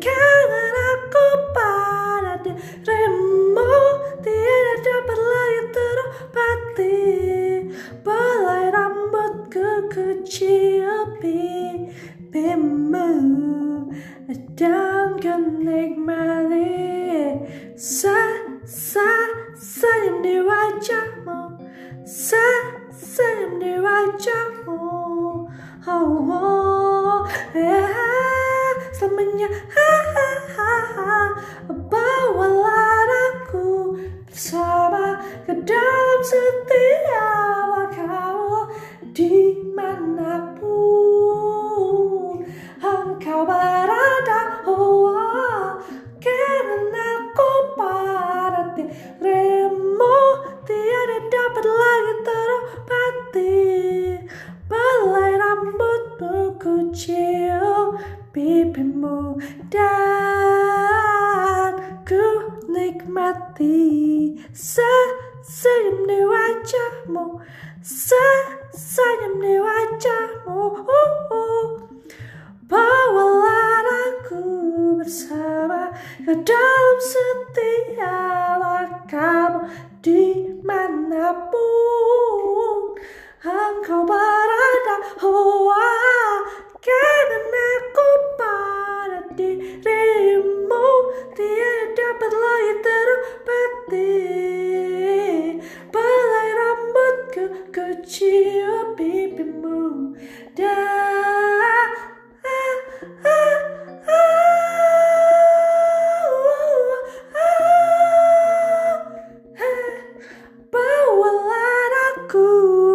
kangen aku pada dirimu Tiada dapat lagi terobati. Belai rambutku kecium pipimu Dan kenikmati. Sa, sa, sayang di wajahmu Sa, sayang di wajahmu. Oh, oh, eh, selamanya ha, ha, ha, ha. Bawalah aku bersama ke dalam setiap nikmati senyum di wajahmu. Senyum di wajahmu. Uh, uh. Bawalah aku bersama ke dalam setiap langkahmu di mana pun engkau berada. Oh, karena aku pada dirimu tiada dapat terobati belai rambutku ku cium pipimu dan Bawalah aku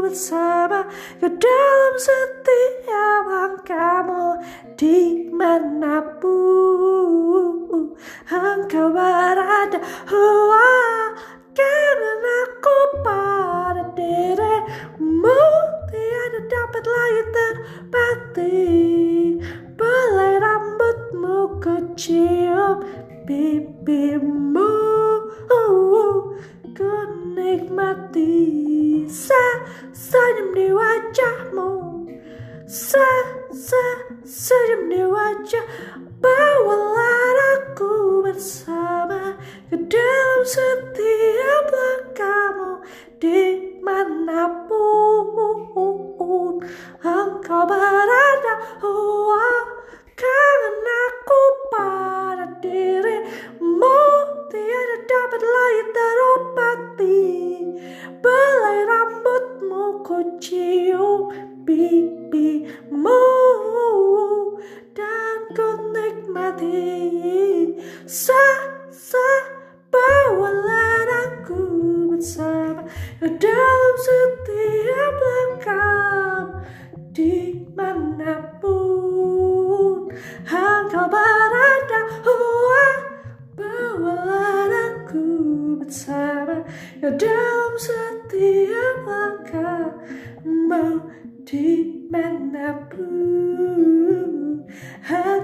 bersama ke dalam setiap langkahmu di mana pun engkau Oh, ah, karena aku pada dirimu tiada dapat lagi terobati. Belai rambutmu ku cium pipimu. Oh, ku nikmati cium pipimu dan ku nikmati sa sa bawalah aku bersama dalam setiap langkah di mana pun dalam setiap langkah mau di mana pun oh, ah,